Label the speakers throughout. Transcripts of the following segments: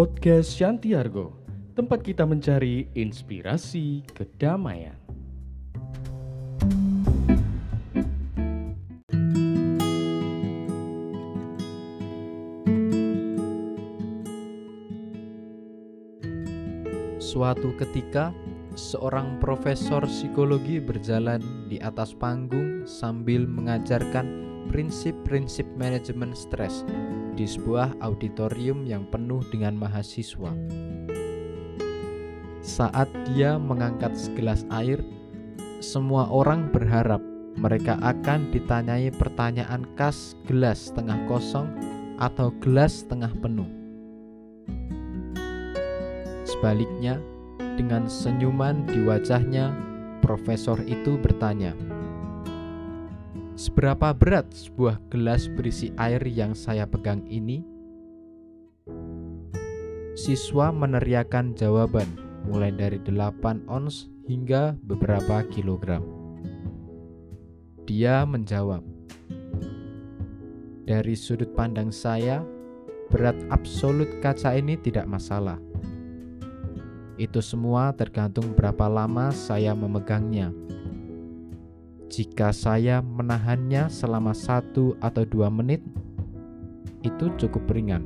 Speaker 1: Podcast Shantiargo, tempat kita mencari inspirasi kedamaian.
Speaker 2: Suatu ketika, seorang profesor psikologi berjalan di atas panggung sambil mengajarkan prinsip-prinsip manajemen stres di sebuah auditorium yang penuh dengan mahasiswa. Saat dia mengangkat segelas air, semua orang berharap mereka akan ditanyai pertanyaan khas gelas setengah kosong atau gelas setengah penuh. Sebaliknya, dengan senyuman di wajahnya, profesor itu bertanya, Seberapa berat sebuah gelas berisi air yang saya pegang ini? Siswa meneriakan jawaban mulai dari 8 ons hingga beberapa kilogram. Dia menjawab, Dari sudut pandang saya, berat absolut kaca ini tidak masalah. Itu semua tergantung berapa lama saya memegangnya jika saya menahannya selama satu atau dua menit, itu cukup ringan.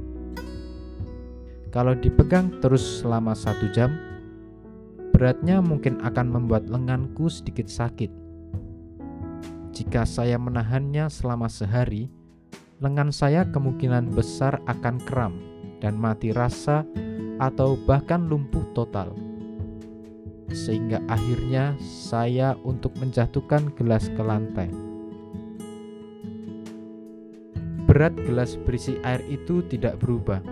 Speaker 2: Kalau dipegang terus selama satu jam, beratnya mungkin akan membuat lenganku sedikit sakit. Jika saya menahannya selama sehari, lengan saya kemungkinan besar akan kram dan mati rasa atau bahkan lumpuh total sehingga akhirnya saya untuk menjatuhkan gelas ke lantai. Berat gelas berisi air itu tidak berubah,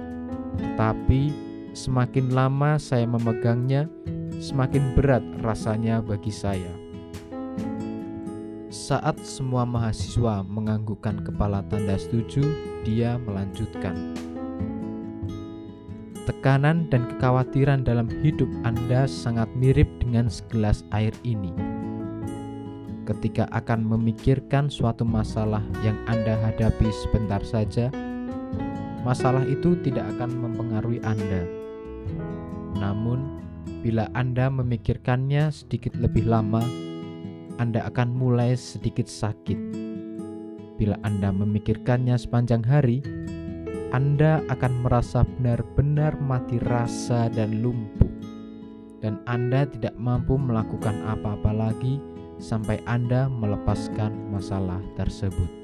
Speaker 2: tetapi semakin lama saya memegangnya, semakin berat rasanya bagi saya. Saat semua mahasiswa menganggukkan kepala tanda setuju, dia melanjutkan. Tekanan dan kekhawatiran dalam hidup Anda sangat mirip dengan segelas air ini. Ketika akan memikirkan suatu masalah yang Anda hadapi sebentar saja, masalah itu tidak akan mempengaruhi Anda. Namun, bila Anda memikirkannya sedikit lebih lama, Anda akan mulai sedikit sakit. Bila Anda memikirkannya sepanjang hari, anda akan merasa benar-benar mati rasa dan lumpuh, dan Anda tidak mampu melakukan apa-apa lagi sampai Anda melepaskan masalah tersebut.